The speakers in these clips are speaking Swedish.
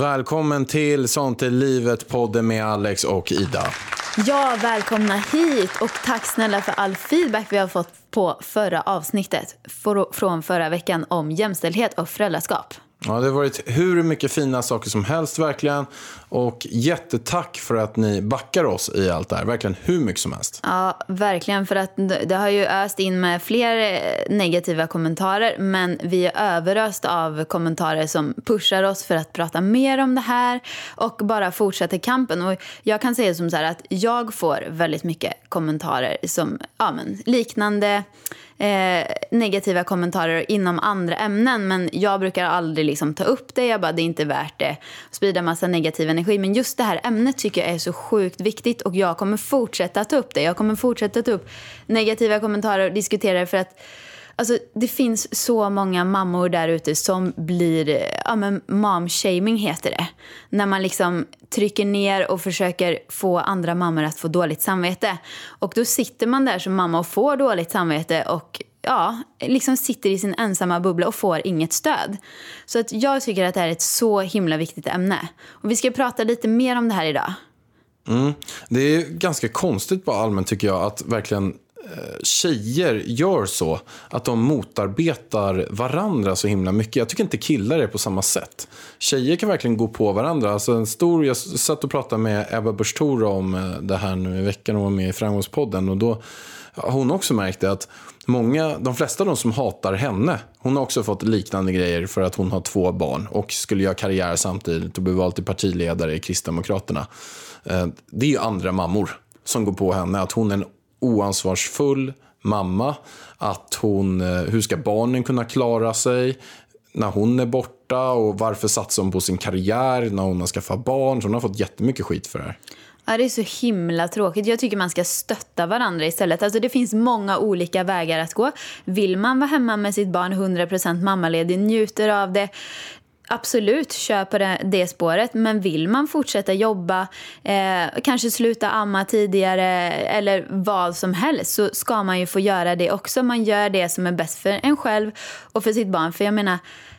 Välkommen till Sånt är livet, podden med Alex och Ida. Ja, välkomna hit och tack snälla för all feedback vi har fått på förra avsnittet från förra veckan om jämställdhet och föräldraskap. Ja, det har varit hur mycket fina saker som helst verkligen. Och jättetack för att ni backar oss i allt det här. Verkligen hur mycket som helst. Ja, verkligen. För att det har ju öst in med fler eh, negativa kommentarer. Men vi är överöst av kommentarer som pushar oss för att prata mer om det här. Och bara fortsätter kampen. Och jag kan säga som så här att jag får väldigt mycket kommentarer som ja, men, liknande eh, negativa kommentarer inom andra ämnen. Men jag brukar aldrig liksom ta upp det. Jag bara, det är inte värt det. Sprida massa negativ energi. Men just det här ämnet tycker jag är så sjukt viktigt. Och jag kommer fortsätta ta upp det. Jag kommer fortsätta ta upp negativa kommentarer och diskutera det. För att Alltså, det finns så många mammor där ute som blir, ja men mom-shaming heter det. När man liksom trycker ner och försöker få andra mammor att få dåligt samvete. Och då sitter man där som mamma och får dåligt samvete och ja, liksom sitter i sin ensamma bubbla och får inget stöd. Så att jag tycker att det här är ett så himla viktigt ämne. Och vi ska prata lite mer om det här idag. Mm. Det är ganska konstigt bara allmänt tycker jag att verkligen Eh, tjejer gör så. Att de motarbetar varandra så himla mycket. Jag tycker inte killar är på samma sätt. Tjejer kan verkligen gå på varandra. Alltså en stor, jag satt och pratade med Ebba Busch Thor om eh, det här nu i veckan. Hon var med i Framgångspodden. Och då har hon också märkt det att många, de flesta av de som hatar henne, hon har också fått liknande grejer för att hon har två barn och skulle göra karriär samtidigt och bli vald till partiledare i Kristdemokraterna. Eh, det är ju andra mammor som går på henne. Att hon är en oansvarsfull mamma. Att hon, eh, hur ska barnen kunna klara sig när hon är borta? Och varför satsar hon på sin karriär när hon har skaffat barn? Så hon har fått jättemycket skit för det här. Ja, det är så himla tråkigt. Jag tycker man ska stötta varandra istället. Alltså, det finns många olika vägar att gå. Vill man vara hemma med sitt barn 100% mammaledig, njuter av det. Absolut, kör på det, det spåret. Men vill man fortsätta jobba, eh, kanske sluta amma tidigare eller vad som helst så ska man ju få göra det också. Man gör det som är bäst för en själv och för sitt barn. För jag menar,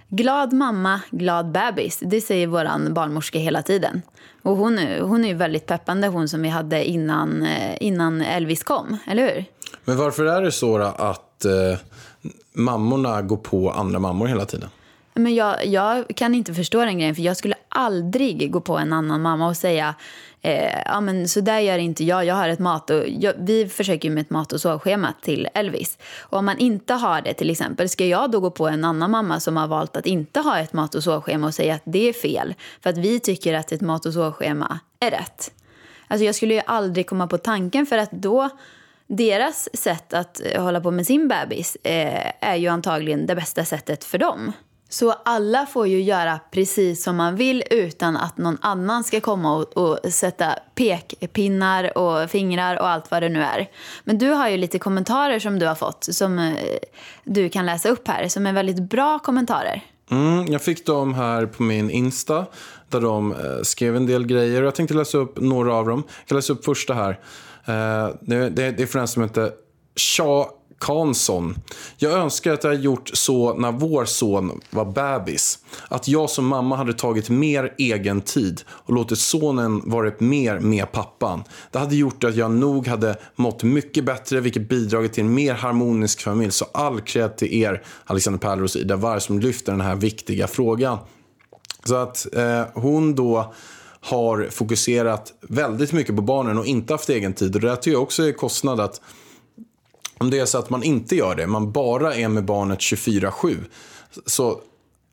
glad mamma, glad bebis. Det säger vår barnmorska hela tiden. Och hon, är- hon är ju väldigt peppande, hon som vi hade innan, eh, innan Elvis kom, eller hur? Men varför är det så då att eh, mammorna går på andra mammor hela tiden? Men jag, jag kan inte förstå den grejen, för jag skulle aldrig gå på en annan mamma och säga eh, ja men så där gör inte jag, jag har ett mat och jag, vi försöker ju med ett mat och sovschema till Elvis. Och om man inte har det till exempel, ska jag då gå på en annan mamma som har valt att inte ha ett mat och sovschema och säga att det är fel för att vi tycker att ett mat och sovschema är rätt? Alltså jag skulle ju aldrig komma på tanken för att då deras sätt att eh, hålla på med sin bebis eh, är ju antagligen det bästa sättet för dem. Så alla får ju göra precis som man vill utan att någon annan ska komma och, och sätta pekpinnar och fingrar och allt vad det nu är. Men du har ju lite kommentarer som du har fått som eh, du kan läsa upp här som är väldigt bra kommentarer. Mm, jag fick dem här på min Insta där de eh, skrev en del grejer. Jag tänkte läsa upp några av dem. Jag kan läsa upp första här. Eh, det, det, är från en som heter Tja. Karlsson. Jag önskar att jag hade gjort så när vår son var bebis. Att jag som mamma hade tagit mer egen tid och låtit sonen varit mer med pappan. Det hade gjort att jag nog hade mått mycket bättre, vilket bidragit till en mer harmonisk familj. Så all cred till er, Alexander Pärleros och Ida Warg, som lyfter den här viktiga frågan. Så att eh, hon då har fokuserat väldigt mycket på barnen och inte haft egen tid. Och det tycker jag också är kostnad att om det är så att man inte gör det, man bara är med barnet 24-7. Så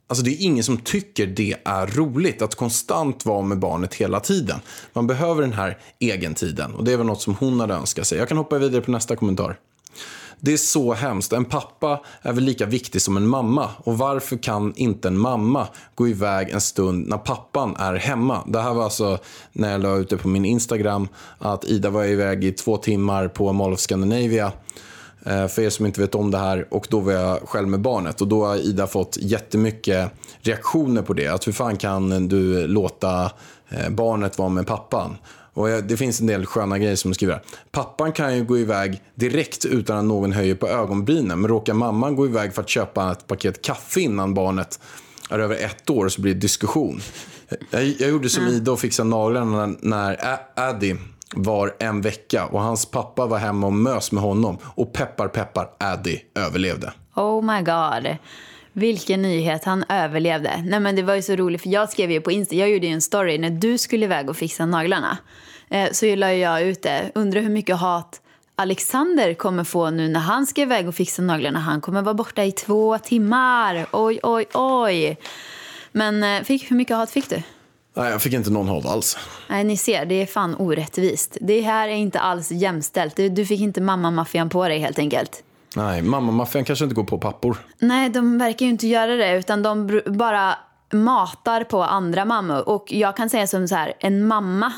Alltså det är ingen som tycker det är roligt att konstant vara med barnet hela tiden. Man behöver den här egentiden och det är väl något som hon hade önskat sig. Jag kan hoppa vidare på nästa kommentar. Det är så hemskt. En pappa är väl lika viktig som en mamma. Och varför kan inte en mamma gå iväg en stund när pappan är hemma? Det här var alltså när jag la ut det på min Instagram att Ida var iväg i två timmar på Mall of Scandinavia. Eh, för er som inte vet om det här. Och då var jag själv med barnet. Och då har Ida fått jättemycket reaktioner på det. Att hur fan kan du låta eh, barnet vara med pappan? Och jag- det finns en del sköna grejer som skriver. Pappan kan ju gå iväg direkt utan att någon höjer på ögonbrynen. Men råkar mamman gå iväg för att köpa ett paket kaffe innan barnet är över ett år så blir det diskussion. Jag, jag gjorde som Ida och fixade naglarna när, när Addy var en vecka och hans pappa var hemma och mös med honom. Och peppar peppar, Addy överlevde. Oh my god. Vilken nyhet, han överlevde. Nej men det var ju så roligt för jag skrev ju på Insta, jag gjorde ju en story när du skulle iväg och fixa naglarna. Eh, så la jag ut det, undrar hur mycket hat Alexander kommer få nu när han ska iväg och fixa naglarna. Han kommer vara borta i två timmar. Oj, oj, oj. Men eh, fick, hur mycket hat fick du? Nej, jag fick inte någon hat alls. Nej, ni ser, det är fan orättvist. Det här är inte alls jämställt. Du, du fick inte mamma-maffian på dig helt enkelt. Nej, mammamaffian kanske inte går på pappor. Nej, de verkar ju inte göra det utan de bara matar på andra mammor. Och jag kan säga som så här, en mamma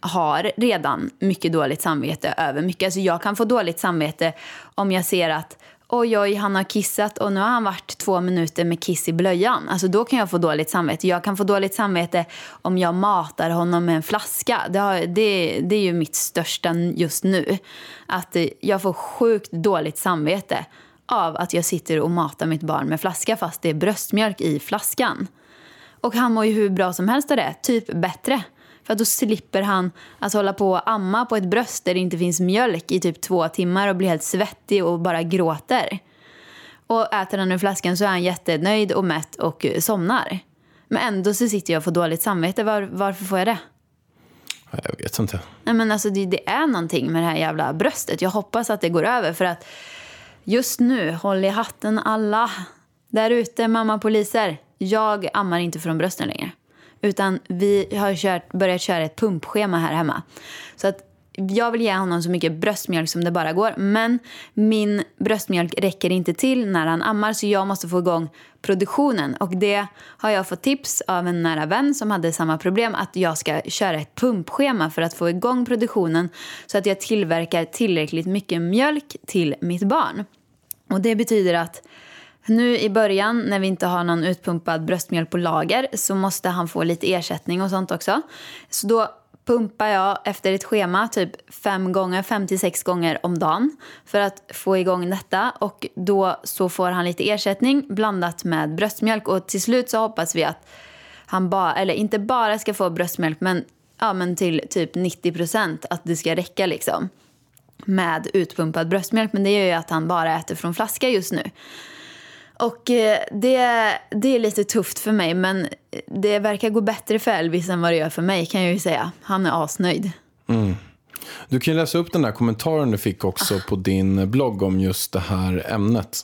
har redan mycket dåligt samvete över mycket. Alltså jag kan få dåligt samvete om jag ser att oj, oj, han har kissat och nu har han varit två minuter med kiss i blöjan. Alltså då kan jag få dåligt samvete. Jag kan få dåligt samvete om jag matar honom med en flaska. Det, har, det, det är ju mitt största just nu. Att eh, jag får sjukt dåligt samvete av att jag sitter och matar mitt barn med flaska fast det är bröstmjölk i flaskan. Och han mår ju hur bra som helst av det, typ bättre. För då slipper han att hålla på och amma på ett bröst där det inte finns mjölk i typ två timmar och blir helt svettig och bara gråter. Och äter han ur flaskan så är han jättenöjd och mätt och somnar. Men ändå så sitter jag och får dåligt samvete. Var, varför får jag det? Jag vet inte. Nej, men alltså det, det är någonting med det här jävla bröstet. Jag hoppas att det går över för att just nu, håll i hatten alla där ute, mamma-poliser. Jag ammar inte från brösten längre. Utan vi har kört, börjat köra ett pumpschema här hemma. Så att jag vill ge honom så mycket bröstmjölk som det bara går. Men min bröstmjölk räcker inte till när han ammar så jag måste få igång produktionen. Och det har jag fått tips av en nära vän som hade samma problem. Att jag ska köra ett pumpschema för att få igång produktionen. Så att jag tillverkar tillräckligt mycket mjölk till mitt barn. Och det betyder att nu i början när vi inte har någon utpumpad bröstmjölk på lager så måste han få lite ersättning och sånt också. Så då pumpar jag efter ett schema typ fem gånger, fem till sex gånger om dagen för att få igång detta och då så får han lite ersättning blandat med bröstmjölk och till slut så hoppas vi att han bara, eller inte bara ska få bröstmjölk men, ja, men till typ 90 procent att det ska räcka liksom med utpumpad bröstmjölk. Men det gör ju att han bara äter från flaska just nu. Och eh, det, det är lite tufft för mig men det verkar gå bättre för Elvis än vad det gör för mig kan jag ju säga. Han är asnöjd. Du kan läsa upp den där kommentaren du fick också på din blogg om just det här ämnet.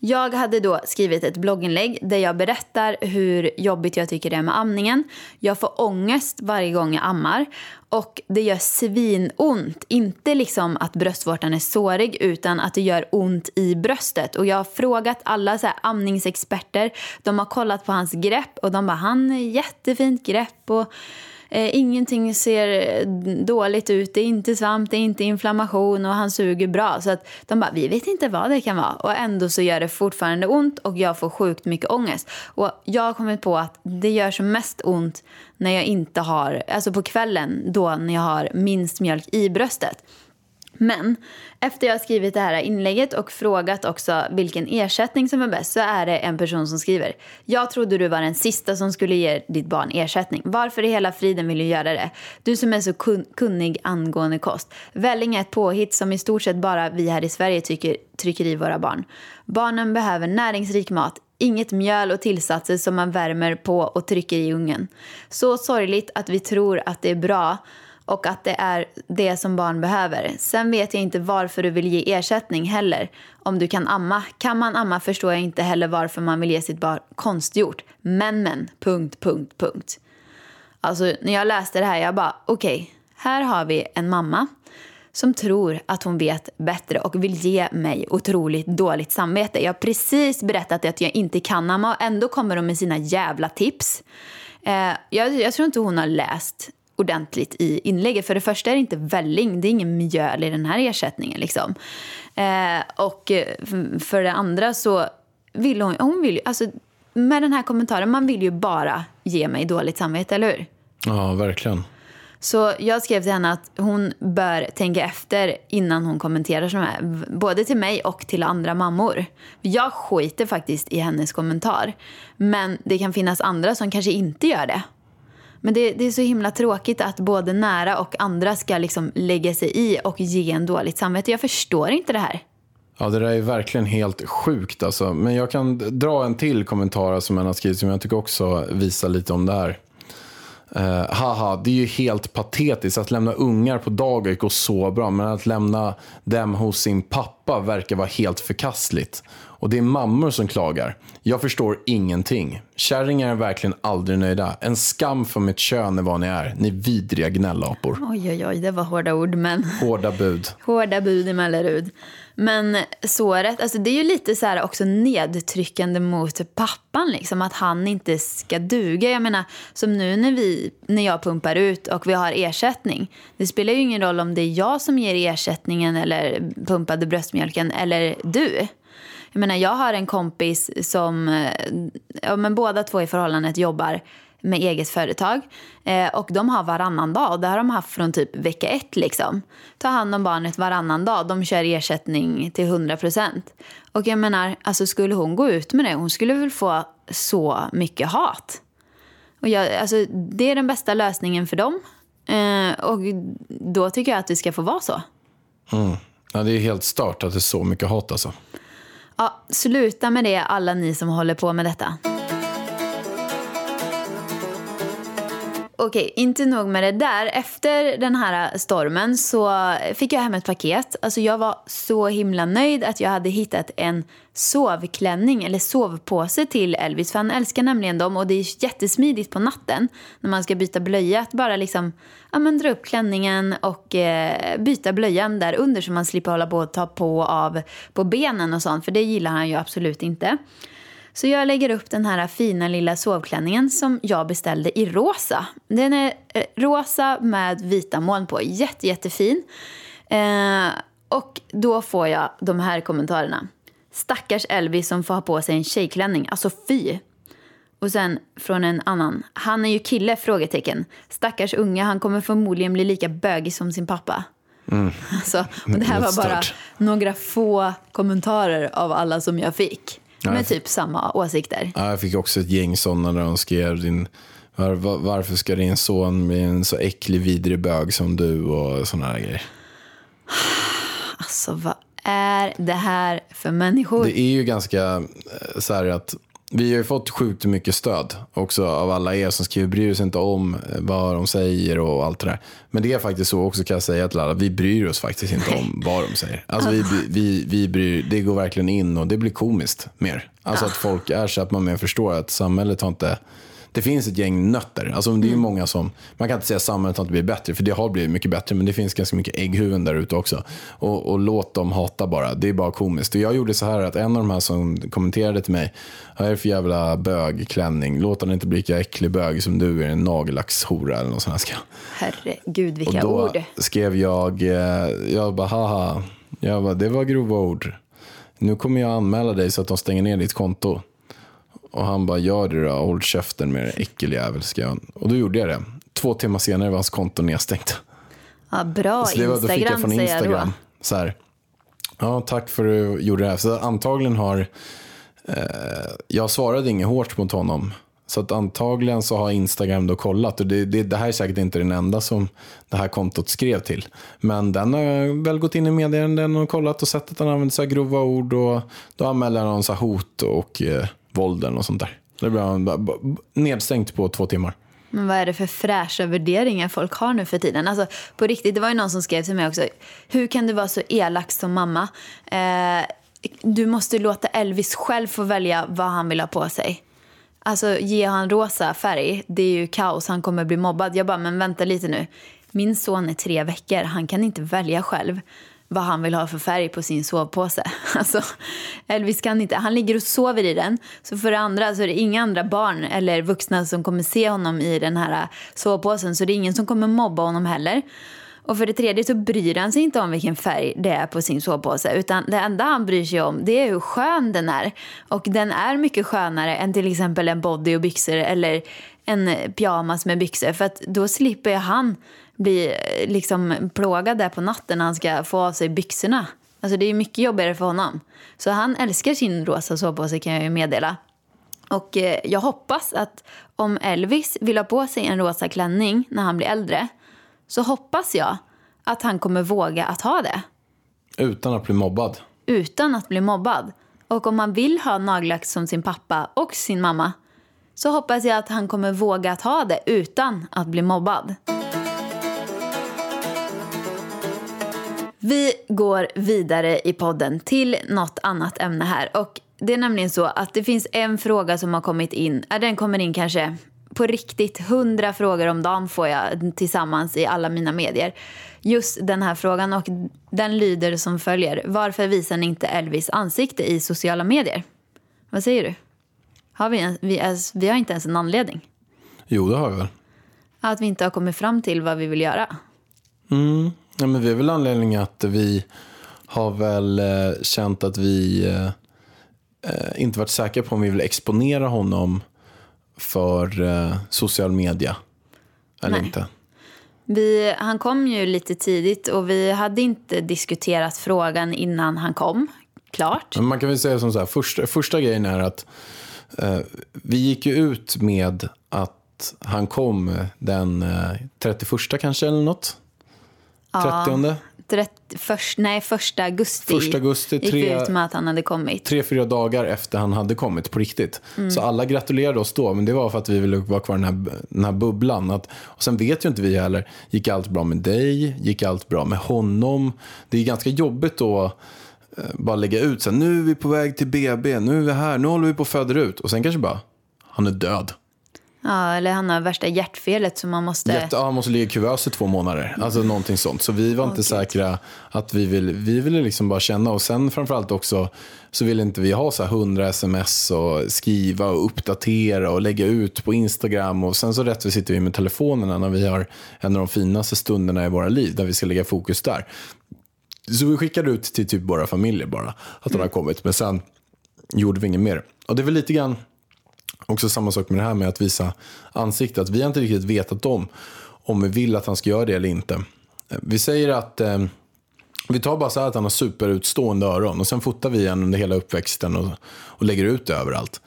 Jag hade då skrivit ett blogginlägg där jag berättar hur jobbigt jag tycker det är med amningen. Jag får ångest varje gång jag ammar och det gör svinont. Inte liksom att bröstvårtan är sårig utan att det gör ont i bröstet. Och jag har frågat alla så här amningsexperter. De har kollat på hans grepp och de bara han har jättefint grepp och Eh, ingenting ser eh, dåligt ut, det är inte svamp, det är inte inflammation och han suger bra. Så att de bara, vi vet inte vad det kan vara. Och ändå så gör det fortfarande ont och jag får sjukt mycket ångest. Och jag har kommit på att det gör som mest ont när jag inte har, alltså på kvällen då när jag har minst mjölk i bröstet. Men efter jag har skrivit det här inlägget och frågat också vilken ersättning som är bäst så är det en person som skriver. Jag trodde du var den sista som skulle ge ditt barn ersättning. Varför i hela friden vill du göra det? Du som är så kun- kunnig angående kost. Välling är ett påhitt som i stort sett bara vi här i Sverige tycker, trycker i våra barn. Barnen behöver näringsrik mat Inget mjöl och tillsatser som man värmer på och trycker i ugnen. Så sorgligt att vi tror att det är bra och att det är det som barn behöver. Sen vet jag inte varför du vill ge ersättning heller. Om du kan amma. Kan man amma förstår jag inte heller varför man vill ge sitt barn konstgjort. Men men, punkt, punkt, punkt. Alltså när jag läste det här, jag bara okej, okay, här har vi en mamma som tror att hon vet bättre och vill ge mig otroligt dåligt samvete. Jag har precis berättat att jag inte kan amma och ändå kommer de med sina jävla tips. Eh, jag, jag tror inte hon har läst ordentligt i inlägget. För det första är det inte välling, det är ingen mjöl i den här ersättningen. Liksom. Eh, och för det andra så vill hon, hon vill alltså med den här kommentaren, man vill ju bara ge mig dåligt samvete, eller hur? Ja, verkligen. Så jag skrev till henne att hon bör tänka efter innan hon kommenterar som här. Både till mig och till andra mammor. Jag skiter faktiskt i hennes kommentar. Men det kan finnas andra som kanske inte gör det. Men det, det, är så himla tråkigt att både nära och andra ska liksom lägga sig i och ge en dåligt samvete. Jag förstår inte det här. Ja, det där är verkligen helt sjukt alltså. Men jag kan dra en till kommentar som en har skrivit som jag tycker också visar lite om det här. Uh, haha, det är ju helt patetiskt att lämna ungar på dagis går så bra, men att lämna dem hos sin pappa verkar vara helt förkastligt. Och det är mammor som klagar. Jag förstår ingenting. Kärringar är verkligen aldrig nöjda. En skam för mitt kön är vad ni är. Ni vidriga gnällapor. Oj, oj, oj, det var hårda ord, men... Hårda bud. Hårda bud i Mellerud. Men såret, alltså det är ju lite så här också nedtryckande mot pappan, liksom, att han inte ska duga. Jag menar, som nu när, vi, när jag pumpar ut och vi har ersättning. Det spelar ju ingen roll om det är jag som ger ersättningen eller pumpade bröstmjölken eller du. Jag menar, jag har en kompis som, eh, ja men båda två i förhållandet jobbar med eget företag. Eh, och de har varannan dag. Det har de haft från typ vecka ett. Liksom. Ta hand om barnet varannan dag. De kör ersättning till 100 procent. Och jag menar, alltså skulle hon gå ut med det, hon skulle väl få så mycket hat. Och jag, alltså, det är den bästa lösningen för dem. Eh, och då tycker jag att det ska få vara så. Mm. Ja, det är helt stört att det är så mycket hat alltså. Ja, sluta med det alla ni som håller på med detta. Okej, inte nog med det där. Efter den här stormen så fick jag hem ett paket. Alltså jag var så himla nöjd att jag hade hittat en sovklänning eller sovpåse till Elvis. För han älskar nämligen dem och det är jättesmidigt på natten när man ska byta blöja. Att bara liksom, ja, men dra upp klänningen och eh, byta blöjan där under så man slipper hålla på och ta på och av på benen och sånt. För det gillar han ju absolut inte. Så jag lägger upp den här fina lilla sovklänningen som jag beställde i rosa. Den är eh, rosa med vita moln på. Jätte, jättefin. Eh, och då får jag de här kommentarerna. Stackars Elvis som får ha på sig en tjejklänning. Alltså fy. Och sen från en annan. Han är ju kille? frågetecken. Stackars unga, han kommer förmodligen bli lika bögig som sin pappa. Mm. Alltså, och det här var bara några få kommentarer av alla som jag fick. Med typ samma åsikter. Ja, jag fick också ett gäng sådana där de skrev din, var, var, varför ska din son bli en så äcklig vidrig bög som du och sådana här grejer. Alltså vad är det här för människor? Det är ju ganska eh, så här att vi har ju fått sjukt mycket stöd också av alla er som skriver bryr oss inte om eh, vad de säger och allt det där. Men det är faktiskt så också kan jag säga till alla, vi bryr oss faktiskt inte om vad de säger. Alltså vi, vi, vi bryr, det går verkligen in och det blir komiskt mer. Alltså att folk är så att man mer förstår att samhället har inte det finns ett gäng nötter. Alltså, det är mm. många som, man kan inte säga att samhället har inte blivit bättre, för det har blivit mycket bättre. Men det finns ganska mycket ägghuvuden där ute också. Och, och, låt dem hata bara. Det är bara komiskt. Och jag gjorde så här att en av de här som kommenterade till mig, vad är det för jävla bögklänning? Låt den inte bli lika äcklig bög som du är en nagellackshora eller något sånt här. Herregud, vilka och då ord. skrev jag, eh, jag bara haha, jag bara, det var grova ord. Nu kommer jag anmäla dig så att de stänger ner ditt konto. Och han bara, gör det då, håll käften med det äckeljävel. Och då gjorde jag det. Två timmar senare var hans konto nedstängt. Ja, bra så det var, Instagram, då fick jag från Instagram, jag då. Så här, ja, tack för att du gjorde det här. Så antagligen har, eh, jag svarade inget hårt mot honom. Så att antagligen så har Instagram då kollat. Och det, det, det, här är säkert inte den enda som det här kontot skrev till. Men den har väl gått in i meddelanden och kollat och sett att han använder så här grova ord. Och då anmäler han så hot och eh, våld eller något sånt där. Det blir han nedstängt på två timmar. Men vad är det för fräscha värderingar folk har nu för tiden? Alltså, på riktigt, det var ju någon som skrev till mig också. Hur kan du vara så elak som mamma? Eh, du måste låta Elvis själv få välja vad han vill ha på sig. Alltså, ge han rosa färg, det är ju kaos. Han kommer bli mobbad. Jag bara, men vänta lite nu. Min son är tre veckor. Han kan inte välja själv vad han vill ha för färg på sin sovpåse. Alltså, Elvis kan inte. Han ligger och sover i den. Så för det andra så är det inga andra barn eller vuxna som kommer se honom i den här sovpåsen. Så det är ingen som kommer mobba honom heller. Och för det tredje så bryr han sig inte om vilken färg det är på sin sovpåse. Utan det enda han bryr sig om det är hur skön den är. Och den är mycket skönare än till exempel en body och byxor eller en pyjamas med byxor. För att då slipper han bli eh, liksom plågad där på natten när han ska få av sig byxorna. Alltså det är mycket jobbigare för honom. Så han älskar sin rosa sovpåse kan jag ju meddela. Och eh, jag hoppas att om Elvis vill ha på sig en rosa klänning när han blir äldre så hoppas jag att han kommer våga att ha det Utan att bli mobbad. utan att bli mobbad. Och om han vill ha nagellack som sin pappa och sin mamma så hoppas jag att han kommer våga att ha det utan att bli mobbad. Vi går vidare i podden till något annat ämne här. Och det är nämligen så att det finns en fråga som har kommit in. Den kommer in kanske på riktigt. Hundra frågor om dagen får jag tillsammans i alla mina medier. Just den här frågan och den lyder som följer. Varför visar ni inte Elvis ansikte i sociala medier? Vad säger du? Har vi, en, vi, ens- vi har inte ens en anledning. Jo, det har vi väl. Att vi inte har kommit fram till vad vi vill göra. Ja, men vi är väl anledningen att vi har väl eh, känt att vi eh, eh, inte varit säkra på om vi vill exponera honom för eh, social media. Eller Nej. inte. Vi, han kom ju lite tidigt och vi hade inte diskuterat frågan innan han kom. Klart. Men man kan väl säga som så här, första, första grejen är att eh, vi gick ju ut med att han kom den eh, 31 kanske eller något. 30 Tret- först, nej, första augusti, Första augusti, gick tre- ut med att han hade kommit. tre, fyra dagar efter han hade kommit på riktigt. Mm. Så alla gratulerade oss då, men det var för att vi ville vara kvar i den här, den här bubblan. Att, och sen vet ju inte vi heller, gick allt bra med dig? Gick allt bra med honom? Det är ganska jobbigt då eh, bara lägga ut så här, nu är vi på väg till BB, nu är vi här, nu håller vi på att föda ut. Och sen kanske bara, han är död. Ja, eller han har värsta hjärtfelet som man måste... Jätte, ja, han måste ligga i kuvös i två månader. Alltså någonting sånt. Så vi var inte säkra att vi ville, vi ville liksom bara känna. Och sen framförallt också så ville inte vi ha så här 100 sms och skriva och uppdatera och lägga ut på Instagram. Och sen så rätt vi sitter vi med telefonerna när vi har en av de finaste stunderna i våra liv där vi ska lägga fokus där. Så vi skickade ut till typ våra familjer bara att han har kommit. Men sen gjorde vi inget mer. Och det är väl lite grann också samma sak med det här med att visa ansiktet. Vi har inte riktigt vetat om om vi vill att han ska göra det eller inte. Vi säger att eh, vi tar bara så här att han har superutstående öron och sen fotar vi han under hela uppväxten och, och lägger ut det överallt.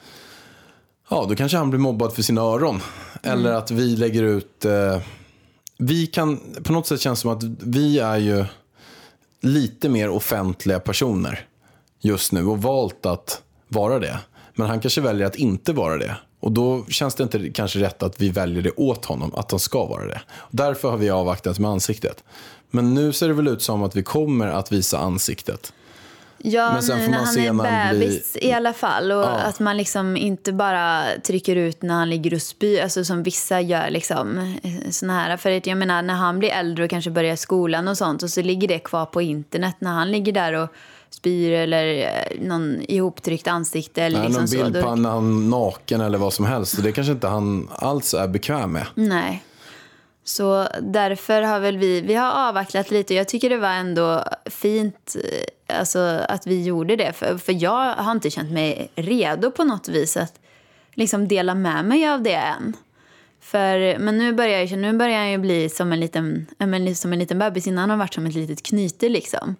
Ja, då kanske han blir mobbad för sina öron. Eller att vi lägger ut... Eh, vi kan, på något sätt känns det som att vi är ju lite mer offentliga personer just nu och valt att vara det. Men han kanske väljer att inte vara det. Och då känns det inte kanske rätt att vi väljer det åt honom, att han ska vara det. Därför har vi avvaktat med ansiktet. Men nu ser det väl ut som att vi kommer att visa ansiktet. Ja, Men sen nu när han är bebis i alla fall. Och att man liksom inte bara trycker ut när han ligger och spyr, alltså som vissa gör. Liksom, såna här. För jag menar, när han blir äldre och kanske börjar skolan och sånt och så ligger det kvar på internet när han ligger där och spyr eller eh, någon ihoptryckt ansikte. Eller Nej, liksom någon så. bild på när han naken eller vad som helst. Det kanske inte han alls är bekväm med. Nej. Så därför har väl vi, vi har avvaktat lite. Jag tycker det var ändå fint eh, alltså, att vi gjorde det. För, för jag har inte känt mig redo på något vis att liksom dela med mig av det än. För, men nu börjar, jag, nu börjar han ju bli som en, liten, som en liten bebis. Innan har han varit som ett litet knyte liksom.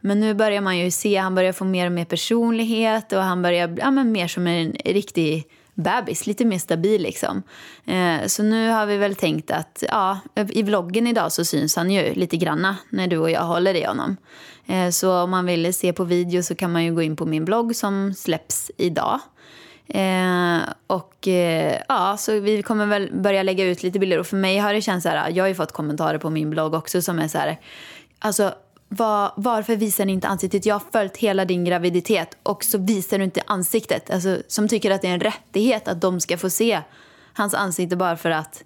Men nu börjar man ju se, han börjar få mer och mer personlighet och han börjar bli ja, men mer som en riktig bebis, lite mer stabil liksom. Eh, så nu har vi väl tänkt att ja, i vloggen idag så syns han ju lite granna när du och jag håller i honom. Eh, så om man vill se på video så kan man ju gå in på min blogg som släpps idag. Eh, och eh, ja, så vi kommer väl börja lägga ut lite bilder. Och för mig har det känts så här, jag har ju fått kommentarer på min blogg också som är så här, alltså var, varför visar ni inte ansiktet? Jag har följt hela din graviditet och så visar du inte ansiktet. Alltså, som tycker att det är en rättighet att de ska få se hans ansikte bara för att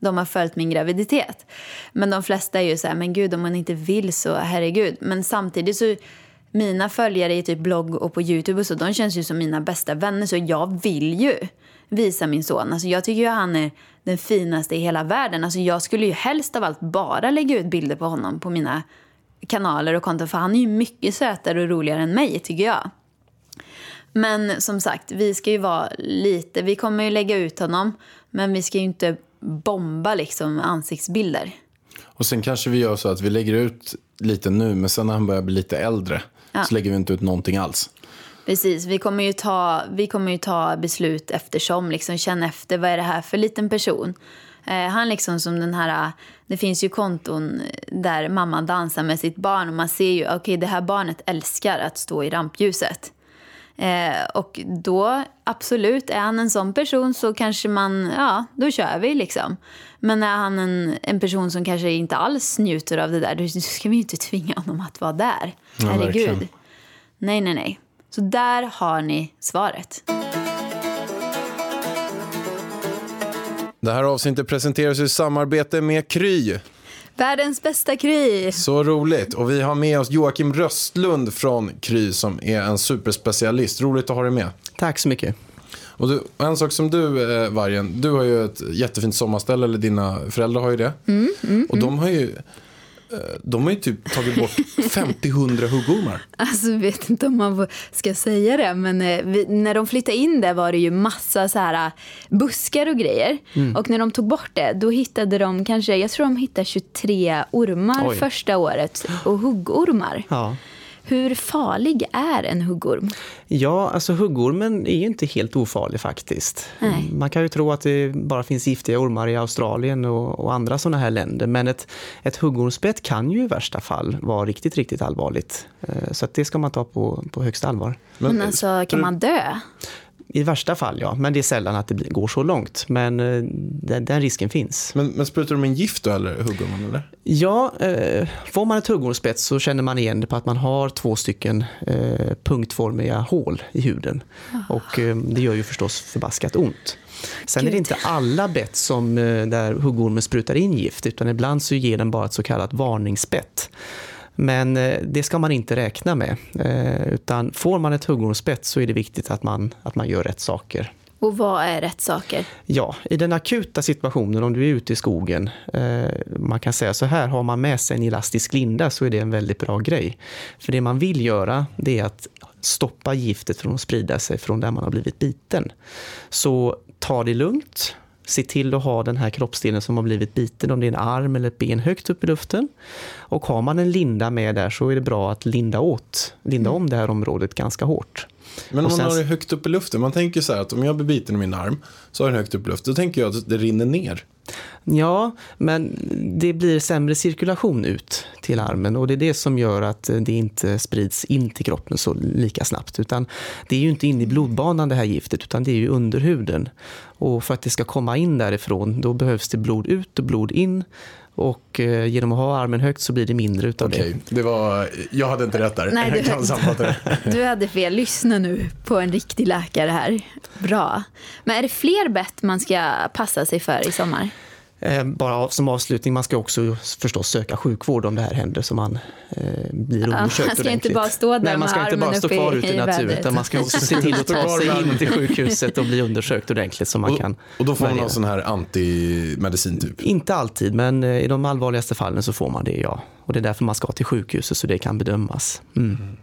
de har följt min graviditet. Men de flesta är ju så här, men gud om man inte vill så herregud. Men samtidigt så, mina följare i typ blogg och på Youtube och så, de känns ju som mina bästa vänner. Så jag vill ju visa min son. Alltså jag tycker ju han är den finaste i hela världen. Alltså jag skulle ju helst av allt bara lägga ut bilder på honom på mina kanaler och konton. För han är ju mycket sötare och roligare än mig tycker jag. Men som sagt, vi ska ju vara lite, vi kommer ju lägga ut honom. Men vi ska ju inte bomba liksom ansiktsbilder. Och sen kanske vi gör så att vi lägger ut lite nu, men sen när han börjar bli lite äldre Ja. så lägger vi inte ut någonting alls. Precis, vi kommer ju ta, vi kommer ju ta beslut eftersom, liksom känna efter vad är det här för liten person. Eh, han liksom som den här, det finns ju konton där mamman dansar med sitt barn och man ser ju, okej det här barnet älskar att stå i rampljuset. Eh, och då, absolut, är han en sån person så kanske man, ja, då kör vi liksom. Men är han en, en person som kanske inte alls njuter av det där, då ska vi ju inte tvinga honom att vara där. Ja, Herregud. verkligen. Nej, nej, nej. Så där har ni svaret. Det här avsnittet presenteras i samarbete med Kry. Världens bästa Kry. Så roligt. Och vi har med oss Joakim Röstlund från Kry som är en superspecialist. Roligt att ha dig med. Tack så mycket. Och du, en sak som du, eh, Vargen, du har ju ett jättefint sommarställe, eller dina föräldrar har ju det. och de har ju, de har ju typ tagit bort 50-100 huggormar. Alltså, vet inte om man ska säga det, men eh, vi, när de flyttade in där var det ju massa så här eh, buskar och grejer. Och när de tog bort det, då hittade de kanske, jag tror de hittade 23 ormar Oj. första året. Och huggormar. Ja. Hur farlig är en huggorm? Ja, alltså huggormen är ju inte helt ofarlig faktiskt. Nej. Man kan ju tro att det bara finns giftiga ormar i Australien och, och andra sådana här länder. Men ett, ett huggormsbett kan ju i värsta fall vara riktigt, riktigt allvarligt. Eh, Så att det ska man ta på, på högsta allvar. Men, alltså, kan man dö? I värsta fall ja, men det är sällan att det går så långt. Men eh, den, den risken finns. Men, men sprutar de in gift då, eller huggormen? Eller? Ja, eh, får man ett huggormsbett så känner man igen det på att man har två stycken eh, punktformiga hål i huden. Och eh, det gör ju förstås förbaskat ont. Sen är Gud. det inte alla bett som, eh, där huggormen sprutar in gift, utan ibland så ger den bara ett så kallat varningsbett. Men eh, det ska man inte räkna med. Eh, utan får man ett huggormsbett så är det viktigt att man, att man gör rätt saker. Och vad är rätt saker? Ja, i den akuta situationen om du är ute i skogen, eh, man kan säga så här, har man med sig en elastisk linda så är det en väldigt bra grej. För det man vill göra, det är att stoppa giftet från att sprida sig från där man har blivit biten. Så ta det lugnt, se till att ha den här kroppsdelen som har blivit biten, om det är en arm eller ett ben högt upp i luften. Och har man en linda med där så är det bra att linda åt, linda om det här området ganska hårt. Men om man har det högt upp i luften, man tänker så här att om jag blir biten i min arm så har jag den högt upp i luften, då tänker jag att det rinner ner. Ja, men det blir sämre cirkulation ut till armen och det är det som gör att det inte sprids in till kroppen så lika snabbt. Utan det är ju inte inne i blodbanan det här giftet utan det är ju under huden. Och för att det ska komma in därifrån då behövs det blod ut och blod in. Och eh, genom att ha armen högt så blir det mindre utav Okej, det. det var, jag hade inte rätt där. Nej, du- det. Du hade fel. Lyssna nu på en riktig läkare här. Bra. Men är det fler bett man ska passa sig för i sommar? Eh, Bara som avslutning, man ska också förstås söka sjukvård om det här händer så man eh, blir undersökt man ska inte ordentligt. bara stå där Nej, man ska inte bara stå kvar ute i i naturen utan man ska också se till att ta sig in till sjukhuset och bli undersökt ordentligt så man Och, kan och då får man någon sån här antimedicin typ. Inte alltid, men eh, i de allvarligaste fallen så får man det, ja. Och det är därför man ska till sjukhuset så det kan bedömas. Mm.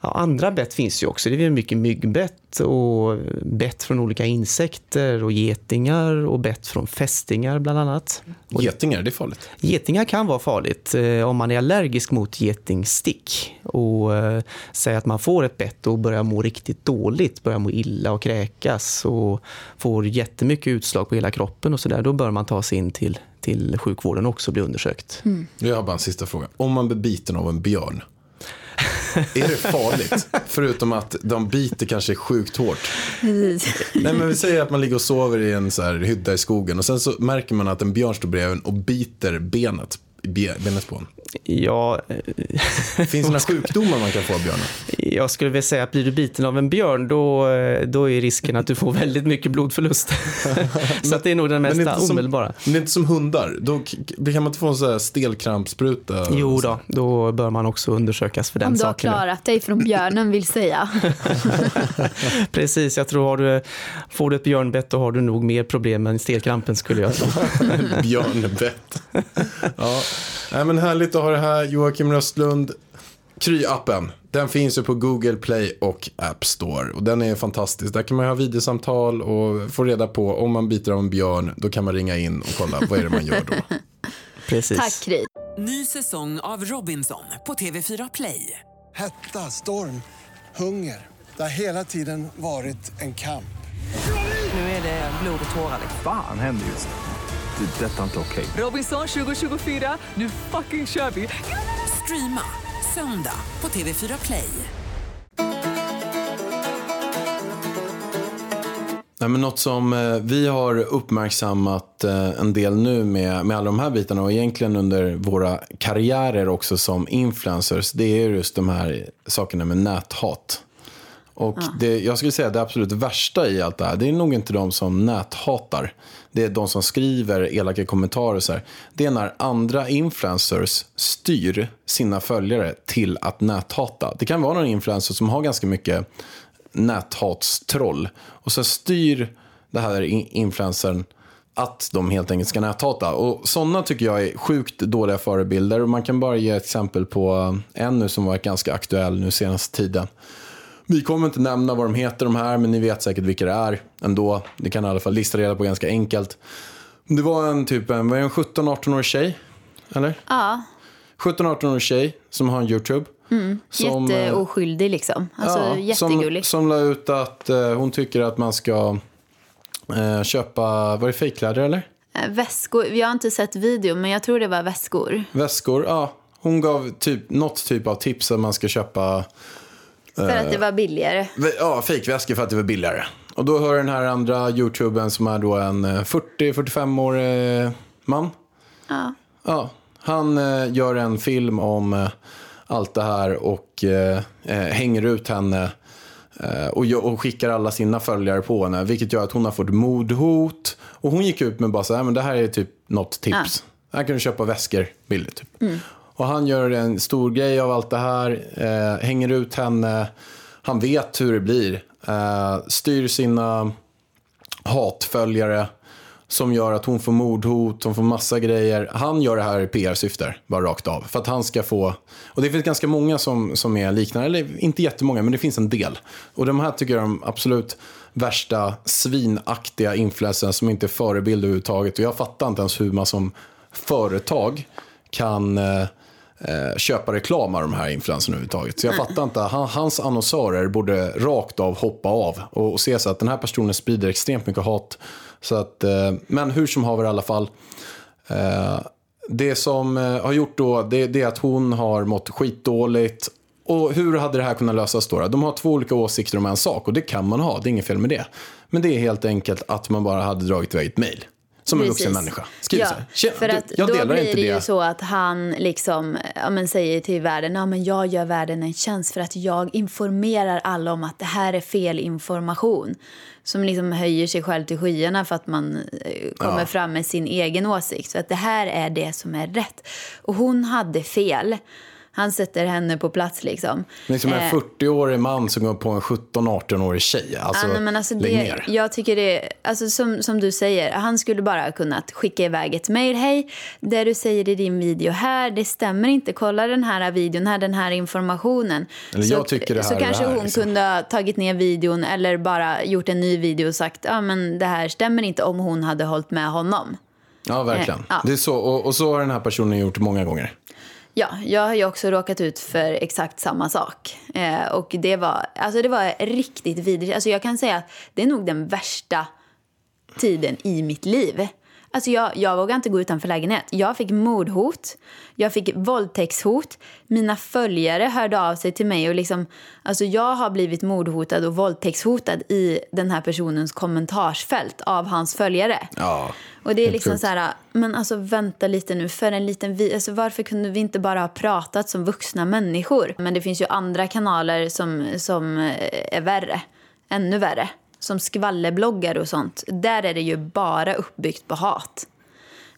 Ja, andra bett finns ju också. Det är mycket myggbett och bett från olika insekter och getingar och bett från fästingar bland annat. Och Getingar, det är farligt. Getingar kan vara farligt eh, om man är allergisk mot getingstick och eh, säger att man får ett bett och börjar må riktigt dåligt, börjar må illa och kräkas och får jättemycket utslag på hela kroppen och sådär, då bör man ta sig in till, till sjukvården också och bli undersökt. Jag har bara en sista fråga. Om man blir biten av en björn, är det farligt? Förutom att de biter kanske sjukt hårt. Nej, men vi säger att man ligger och sover i en så här hydda i skogen och sen så märker man att en björn står bredvid och biter benet, be- benet på en. Ja, eh, Finns det några sjukdomar man kan få av björnen? jag skulle väl säga att blir du biten av en björn då, eh, då är risken att du får väldigt mycket blodförlust. så att det är nog den Men som- omedelbara. Men det är inte som hundar. Då kan man inte få en sån här stelkrampsspruta? Jo då, då bör man också undersökas för den Om du har saken. klarat dig från björnen vill säga. Precis, jag tror har du, får du ett björnbett då har du nog mer problem än stelkrampen skulle jag tro. Björnbett. ja. Nej, men härligt att ha det här. Joakim Röstlund. Kry-appen. Den finns ju på Google Play och App Store. Och den är fantastisk. Där kan man ha videosamtal och få reda på om man biter av en björn. Då kan man ringa in och kolla vad är det man gör då. Precis. Tack Kry. Ny säsong av Robinson på TV4 Play. Hetta, storm, hunger. Det har hela tiden varit en kamp. Nu är det blod och tårar. Fan händer just nu. Det. är Detta inte okej. Robinson 2024, nu fucking kör vi! Streama söndag på TV4 Play. Nej, men något som eh, vi har uppmärksammat eh, en del nu med, med alla de här bitarna och egentligen under våra karriärer också som influencers, det är just de här sakerna med näthat. Och det, jag skulle säga att det absolut värsta i allt det här, det är nog inte de som näthatar. Det är de som skriver elaka kommentarer så här. Det är när andra influencers styr sina följare till att näthata. Det kan vara någon influencer som har ganska mycket näthatstroll. Och så styr det här influencern att de helt enkelt ska näthata. Och sådana tycker jag är sjukt dåliga förebilder. Och man kan bara ge ett exempel på en nu som varit ganska aktuell nu senaste tiden. Vi kommer inte nämna vad de heter de här, men ni vet säkert vilka det är ändå. Ni kan i alla fall lista reda på ganska enkelt. Det var en typ en, det, en 17-18-årig tjej, eller? Ja, 17-18-årig tjej som har en YouTube. Som, eh, jätteoskyldig liksom. Alltså som, jättegullig. som la ut att eh, hon tycker att man ska eh, köpa, var det fejkkläder eller? Eh, Väskor, jag har inte sett video men jag tror det var väskor. Väskor, ja. Hon gav typ, något typ av tips att man ska köpa För att det var billigare. ja, fejkväskor för att det var billigare. Och då hör den här andra YouTubern som är då en eh, 40-45-årig eh, man. Ja. Ja, han eh, gör en film om eh, allt det här och eh, eh, hänger ut henne eh, och, skickar alla sina följare på henne. Vilket gör att hon har fått mordhot. Och hon gick ut med bara så här, men det här är typ något tips. Här kan du köpa väskor billigt. Typ. Och han gör en stor grej av allt det här. Eh, hänger ut henne. Han vet hur det blir. Eh, styr sina hatföljare som gör att hon får mordhot, hon får massa grejer. Han gör det här i PR-syfte, bara rakt av. För att han ska få... Och det finns ganska många som, som är liknande, eller inte jättemånga, men det finns en del. Och de här tycker jag är de absolut värsta svinaktiga influencers som inte är förebild överhuvudtaget. Och jag fattar inte ens hur man som företag kan eh, eh, köpa reklam av de här influencerna överhuvudtaget. Så jag fattar inte, han, hans annonsörer borde rakt av hoppa av och, och se så att den här personen sprider extremt mycket hat. Så att, eh, men hur som haver i alla fall. Eh, det som eh, har gjort då, det, det är att hon har mått skitdåligt. Och hur hade det här kunnat lösas då? De har två olika åsikter om en sak och det kan man ha, det är inget fel med det. Men det är helt enkelt att man bara hade dragit iväg ett mejl. Som en vuxen människa. Skriv ja. "Tjena, för att jag då delar blir inte det ju det. så att han liksom, ja, men säger till världen ja, men jag gör världen en tjänst för att jag informerar alla om att det här är fel information. Som liksom höjer sig själv till skyarna för att man eh, kommer Ja. fram med sin egen åsikt. Så att det här är det som är rätt. Och hon hade fel. Han sätter henne på plats liksom. Liksom en Eh, 40-årig man som går på en 17-18-årig tjej. Alltså, ja, men alltså det, ner. jag tycker det, alltså som, som du säger, han skulle bara ha kunnat skicka iväg ett mejl. Hej, det du säger i din video här, det stämmer inte. Kolla den här videon här, den här informationen. Eller så, jag tycker det så här kanske är, hon liksom. kunde ha tagit ner videon eller bara gjort en ny video och sagt ja men det här stämmer inte om hon hade hållit med honom. Ja, verkligen. Eh, ja. Det är så, och, och så har den här personen gjort många gånger. Ja, jag har ju också råkat ut för exakt samma sak. Eh, och det var, alltså det var riktigt vidrigt. Alltså jag kan säga att det är nog den värsta tiden i mitt liv. Alltså jag, jag vågade inte gå utanför lägenhet. Jag fick mordhot, jag fick våldtäktshot. Mina följare hörde av sig till mig och liksom, alltså jag har blivit mordhotad och våldtäktshotad i den här personens kommentarsfält av hans följare. Ja, Och det är liksom sjukt. så här, men alltså vänta lite nu för en liten vi, alltså varför kunde vi inte bara ha pratat som vuxna människor? Men det finns ju andra kanaler som, som eh, är värre, ännu värre. Som skvallerbloggar och sånt. Där är det ju bara uppbyggt på hat.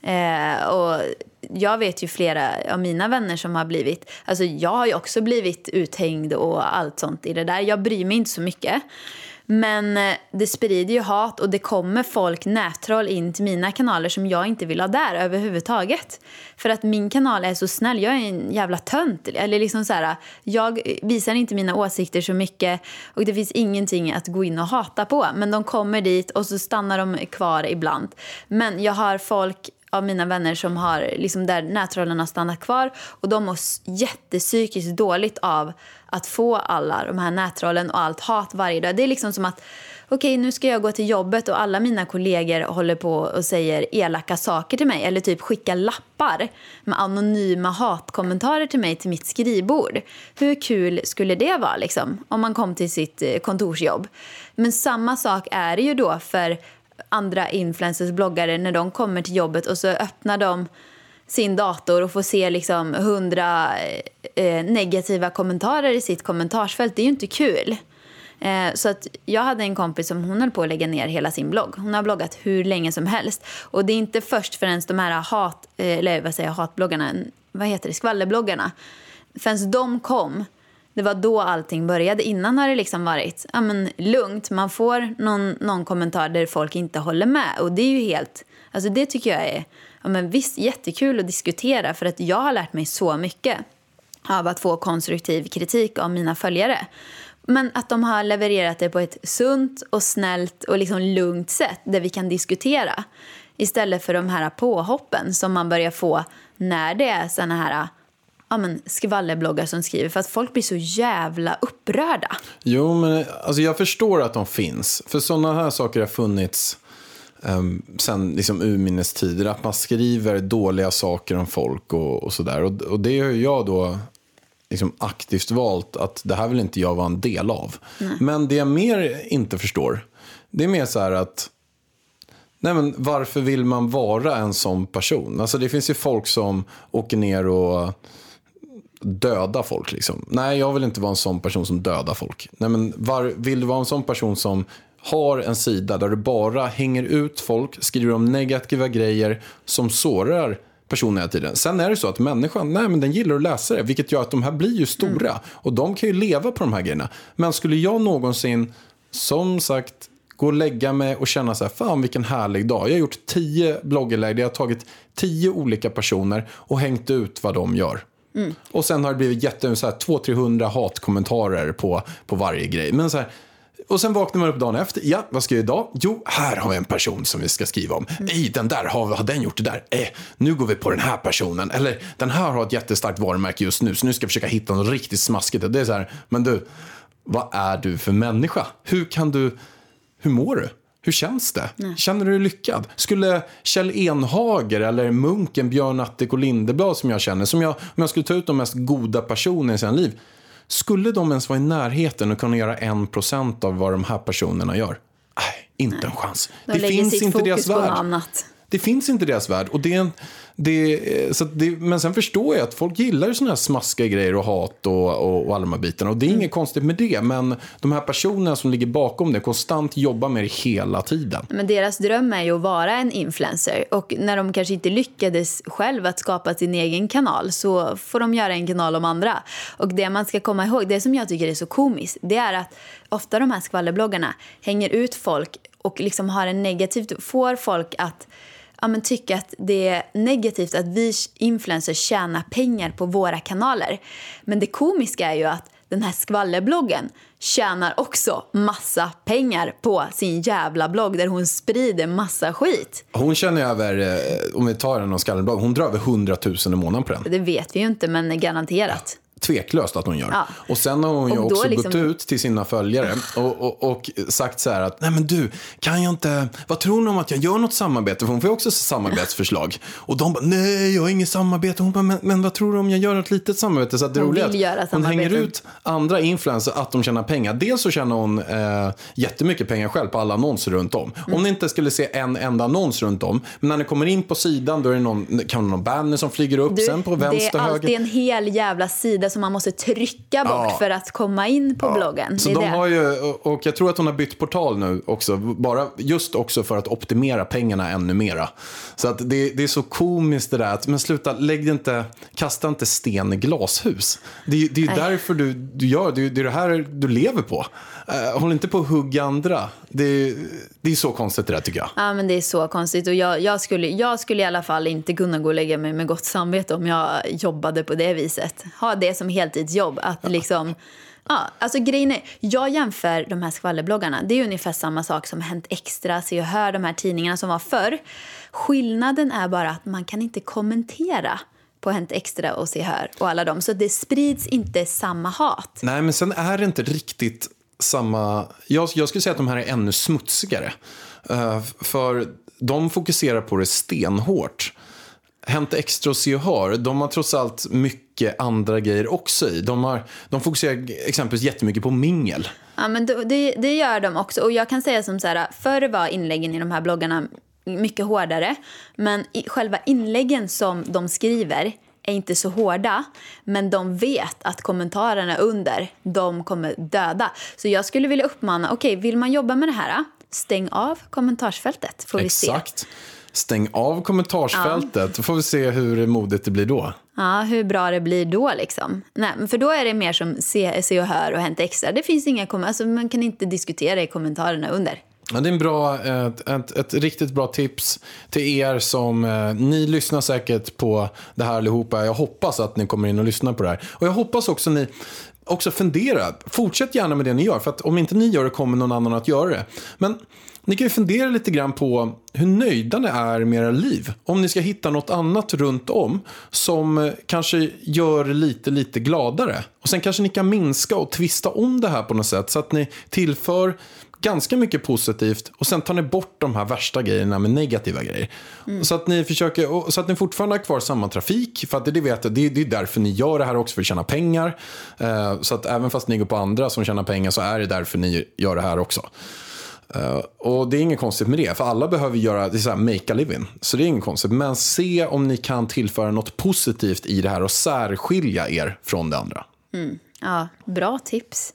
Eh, och jag vet ju flera av mina vänner som har blivit... Alltså jag har ju också blivit uthängd och allt sånt i det där. Jag bryr mig inte så mycket. Men eh, det sprider ju hat och det kommer folk, nättroll, in till mina kanaler som jag inte vill ha där överhuvudtaget. För att min kanal är så snäll. Jag är en jävla tönt. Eller liksom så här, jag visar inte mina åsikter så mycket och det finns ingenting att gå in och hata på. Men de kommer dit och så stannar de kvar ibland. Men jag har folk av mina vänner som har, liksom där nättrollen har stannat kvar och de mår jättepsykiskt dåligt av att få alla de här nättrollen och allt hat varje dag. Det är liksom som att okej, nu ska jag gå till jobbet och alla mina kollegor håller på och säger elaka saker till mig eller typ skickar lappar med anonyma hatkommentarer till mig till mitt skrivbord. Hur kul skulle det vara liksom om man kom till sitt eh, kontorsjobb? Men samma sak är det ju då för andra influencers, bloggare, när de kommer till jobbet och så öppnar de sin dator och får se liksom hundra eh, eh, negativa kommentarer i sitt kommentarsfält. Det är ju inte kul. Eh, så att jag hade en kompis som hon höll på att lägga ner hela sin blogg. Hon har bloggat hur länge som helst. Och det är inte först förrän de här hat, eh, eller vad säger jag, hatbloggarna, vad heter det, skvallerbloggarna, förrän de kom det var då allting började. Innan har det liksom varit ja, men, lugnt. Man får någon, någon kommentar där folk inte håller med. Och det är ju helt... Alltså det tycker jag är ja, men visst, jättekul att diskutera. För att jag har lärt mig så mycket av att få konstruktiv kritik av mina följare. Men att de har levererat det på ett sunt och snällt och liksom lugnt sätt där vi kan diskutera. Istället för de här påhoppen som man börjar få när det är såna här ja, men skvallerbloggar som skriver för att folk blir så jävla upprörda. Jo, men alltså, jag förstår att de finns. För sådana här saker har funnits um, sen liksom, urminnes tider. Att man skriver dåliga saker om folk och, och sådär. Och, och det har jag då liksom, aktivt valt att det här vill inte jag vara en del av. Men det jag mer inte förstår, det är mer så här att Nej, men varför vill man vara en sån person? Alltså, det finns ju folk som åker ner och döda folk. Liksom. Nej, jag vill inte vara en sån person som dödar folk. Nej, men var, vill du vara en sån person som har en sida där du bara hänger ut folk, skriver om negativa grejer som sårar personen hela tiden. Sen är det så att människan, nej men den gillar att läsa det, vilket gör att de här blir ju stora. Och de kan ju leva på de här grejerna. Men skulle jag någonsin, som sagt, gå och lägga mig och känna så här, fan vilken härlig dag. Jag har gjort tio blogginlägg där jag har tagit tio olika personer och hängt ut vad de gör. Och sen har det blivit jätte, så här, 200-300 hatkommentarer på, på varje grej. Men så här, och sen vaknar man upp dagen efter. Ja, vad ska jag idag? Jo, här har vi en person som vi ska skriva om. Ej, den där, har, har den gjort det där? Eh, nu går vi på den här personen. Eller, den här har ett jättestarkt varumärke just nu, så nu ska jag försöka hitta något riktigt smaskigt. Det är så här, men du, vad är du för människa? Hur kan du, hur mår du? Hur känns det? Känner du dig lyckad? Skulle Kjell Enhager eller munken Björn Attic och Lindeblad som jag känner, som jag, om jag skulle ta ut de mest goda personerna i sina liv, skulle de ens vara i närheten och kunna göra en procent av vad de här personerna gör? Nej, inte en chans. De det finns inte deras värld. annat. Det finns inte i deras värld. Och det, är en- det, så att det, men sen förstår jag att folk gillar såna här smaskiga grejer och hat och, och, och alla de här bitarna. Och det är inget konstigt med det. Men de här personerna som ligger bakom det konstant jobbar med det hela tiden. Men deras dröm är ju att vara en influencer. Och när de kanske inte lyckades själv att skapa sin egen kanal så får de göra en kanal om andra. Och det man ska komma ihåg, det som jag tycker är så komiskt, det är att ofta de här skvallerbloggarna hänger ut folk och liksom har en negativ... Får folk att ja, men tycka att det är negativt att vi influencers tjänar pengar på våra kanaler. Men det komiska är ju att den här skvallerbloggen tjänar också massa pengar på sin jävla blogg där hon sprider massa skit. Hon känner över, eh, om vi tar en av skallenblogg, hon drar över 100 000 i månaden på den. Det vet vi ju inte, men garanterat. Tveklöst att hon gör. Ja. Och sen har hon ju Och också liksom- gått ut till sina följare och, och, och sagt så här att, nej men du, kan jag inte, vad tror ni om att jag gör något samarbete? För hon får ju också samarbetsförslag. Och de bara, nej jag har inget samarbete. Hon bara, men, men vad tror du om jag gör ett litet samarbete? Så att det Hon roliga är vill att hon hänger ut andra influencers att de tjänar pengar. Dels så tjänar hon eh, jättemycket pengar själv på alla annonser runt om. Mm. Om ni inte skulle se en enda annons runt om, men när ni kommer in på sidan då är det någon, kan vara någon banner som flyger upp, Du, sen på det vänster, är alltid höger. en hel jävla sida som man måste trycka bort Ja. för att komma in på bloggen. Så de det. har ju, och- jag tror att hon har bytt portal nu också, bara just också för att optimera pengarna ännu mera. Så att det, det är så komiskt det där, att, men sluta, lägg inte, kasta inte sten i glashus. Det, är- det är ju därför du, du gör, det är det är det här du lever på. Uh, håll inte på att hugga andra. Det, är- det är så konstigt det där tycker jag. Ja, men det är så konstigt. Och jag, jag, skulle, jag skulle i alla fall inte kunna gå och lägga mig med gott samvete om jag jobbade på det viset. Ha det som heltidsjobb. Att liksom... Ja, alltså grejen är, jag jämför de här skvallerbloggarna. Det är ungefär samma sak som Hänt Extra, Se och Hör, de här tidningarna som var förr. Skillnaden är bara att man kan inte kommentera på Hänt Extra och Se och Hör och alla dem. Så det sprids inte samma hat. Nej, men sen är det inte riktigt samma... Jag, jag skulle säga att de här är ännu smutsigare. Uh, för de fokuserar på det stenhårt. Hänt Extra och Se och Hör, de har trots allt mycket andra grejer också i. De, har, de fokuserar exempelvis jättemycket på mingel. Ja, men det, det gör de också. Och jag kan säga som så här, förr var inläggen i de här bloggarna mycket hårdare. Men själva inläggen som de skriver är inte så hårda. Men de vet att kommentarerna under, de kommer döda. Så jag skulle vilja uppmana, okej, vill man jobba med det här? Stäng av kommentarsfältet, får vi se. Stäng av kommentarsfältet, då får vi se hur modigt det blir då. Ja, hur bra det blir då liksom. Nej, för då är det mer som se, se och hör och Hänt Extra. Det finns inga kom- alltså, man kan inte diskutera i kommentarerna under. Ja, det är en bra, ett, ett, ett riktigt bra tips till er som... Eh, ni lyssnar säkert på det här allihopa. Jag hoppas att ni kommer in och lyssnar på det här. Och jag hoppas också ni också funderar. Fortsätt gärna med det ni gör. För att om inte ni gör det kommer någon annan att göra det. Men ni kan ju fundera lite grann på hur nöjda ni är med era liv. Om ni ska hitta något annat runt om som eh, kanske gör lite, lite gladare. Och sen kanske ni kan minska och twista om det här på något sätt så att ni tillför ganska mycket positivt och sen tar ni bort de här värsta grejerna med negativa grejer. Så, att ni försöker, så att ni fortfarande har kvar samma trafik. För att det, vet jag, det, det är därför ni gör det här också, för att tjäna pengar. Eh, så att även fast ni går på andra som tjänar pengar så är det därför ni gör det här också. Uh, och det är inget konstigt med det, för alla behöver göra, det är så här, make a living. Så det är inget konstigt. Men se om ni kan tillföra något positivt i det här och särskilja er från det andra. Mm. Ja, bra tips.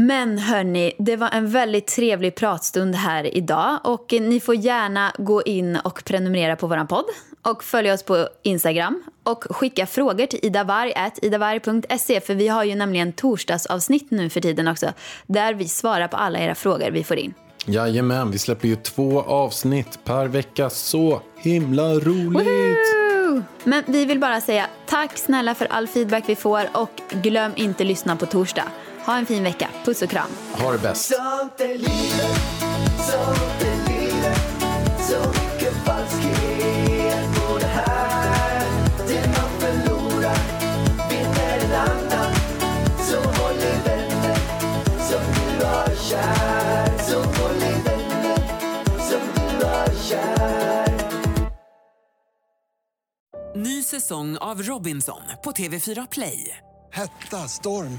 Men hörni, det var en väldigt trevlig pratstund här idag. Och ni får gärna gå in och prenumerera på vår podd. Och följa oss på Instagram. Och skicka frågor till idavarg.idavarg.se. För vi har ju nämligen torsdagsavsnitt nu för tiden också. Där vi svarar på alla era frågor vi får in. Jajamän, vi släpper ju två avsnitt per vecka. Så himla roligt! Woo! Men vi vill bara säga tack snälla för all feedback vi får. Och glöm inte lyssna på torsdag. Ha en fin vecka. Puss och kram. Ha det bäst! Ny säsong av Robinson på TV4 Play. Hetta, storm,